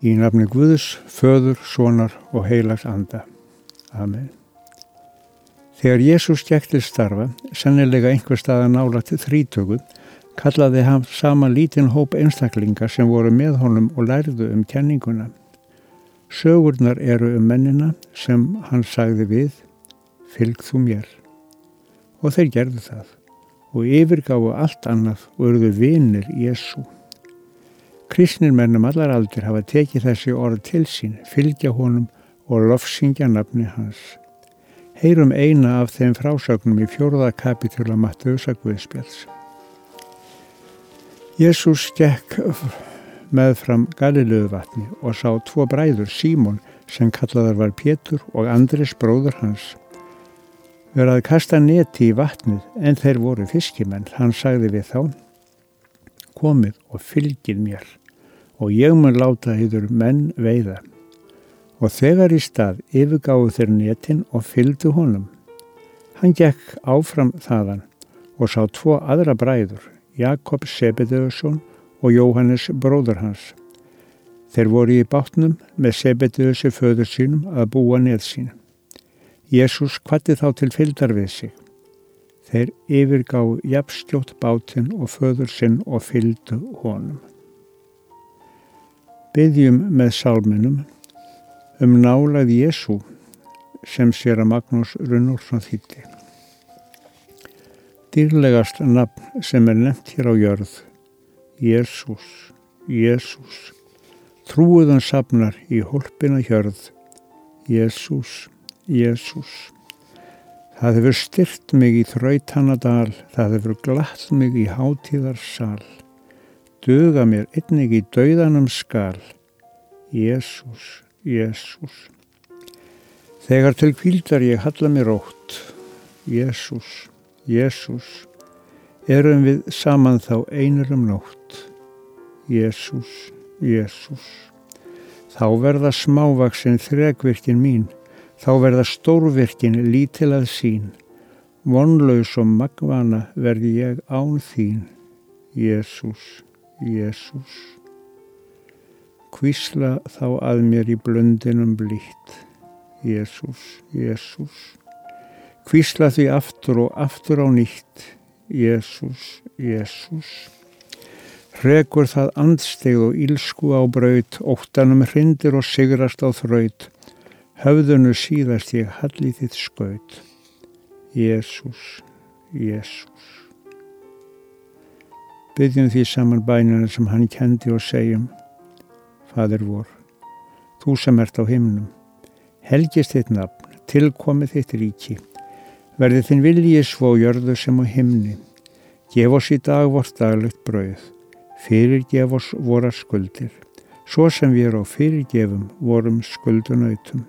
Í nafni Guðus, Föður, Sónar og Heilags Anda. Amen. Þegar Jésús gekk til starfa, sennilega einhver staða nála til þrítöku, kallaði hann sama lítinn hóp einstaklinga sem voru með honum og lærðu um kenninguna. Sögurnar eru um mennina sem hann sagði við, fylg þú mér. Og þeir gerðu það og yfirgáðu allt annað og eruðu vinnir Jésú. Kristnir mennum allar aldur hafa tekið þessi orð til sín, fylgja honum og lofsingja nafni hans. Heyrum eina af þeim frásögnum í fjóruða kapitúla Mattiusa Guðspjáls. Jésús stekk með fram Galilöðu vatni og sá tvo bræður, Símón sem kallaðar var Pétur og Andris bróður hans. Verðað kasta neti í vatnið en þeir voru fiskimenn. Hann sagði við þá, komið og fylgið mér og ég mun láta yfir menn veiða. Og þegar í stað yfirgáðu þeir netin og fylgdu honum. Hann gekk áfram þaðan og sá tvo aðra bræður, Jakob Sebedeusson og Jóhannes bróður hans. Þeir voru í bátnum með Sebedeusi föður sínum að búa neð sín. Jésús kvatti þá til fylgdar við sig. Þeir yfirgáðu jafnskjótt bátinn og föður sinn og fylgdu honum. Byggjum með sálminum um nálað Jésu sem sér að Magnús Runnúrsson þýtti. Dýrlegast nafn sem er nefnt hér á jörð, Jésús, Jésús. Trúuðan safnar í hólpina hjörð, Jésús, Jésús. Það hefur styrt mig í þrautannadal, það hefur glatt mig í hátíðarsal duga mér einnig í dauðanum skal. Jésús, Jésús. Þegar til kvíldar ég halla mér ótt. Jésús, Jésús. Erum við saman þá einur um nótt. Jésús, Jésús. Þá verða smávaksin þregvirkin mín. Þá verða stórvirkin lítil að sín. Vonlaus og magvana verði ég án þín. Jésús. Jésús. Kvísla þá að mér í blöndinum blítt. Jésús, Jésús. Kvísla því aftur og aftur á nýtt. Jésús, Jésús. Regur það andsteg og ílsku á braut, óttanum hrindir og sigrast á þraut. Höfðunu síðast ég hallið þitt skaut. Jésús, Jésús. Byggjum því saman bænina sem hann kendi og segjum Fadur vor, þú sem ert á himnum, helgist þitt nafn, tilkomið þitt ríki, verði þinn viljið svo jörðu sem á himni, gef oss í dag vort daglegt brauð, fyrirgef oss vorar skuldir, svo sem við erum á fyrirgefum vorum skuldunautum,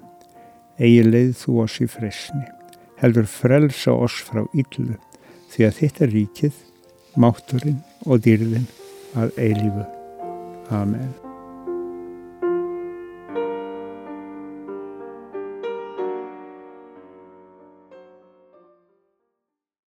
eigi leið þú oss í fresni, heldur frelsa oss frá yllu, því að þitt er ríkið, mátturinn og dýrðin að eilífu. Amen.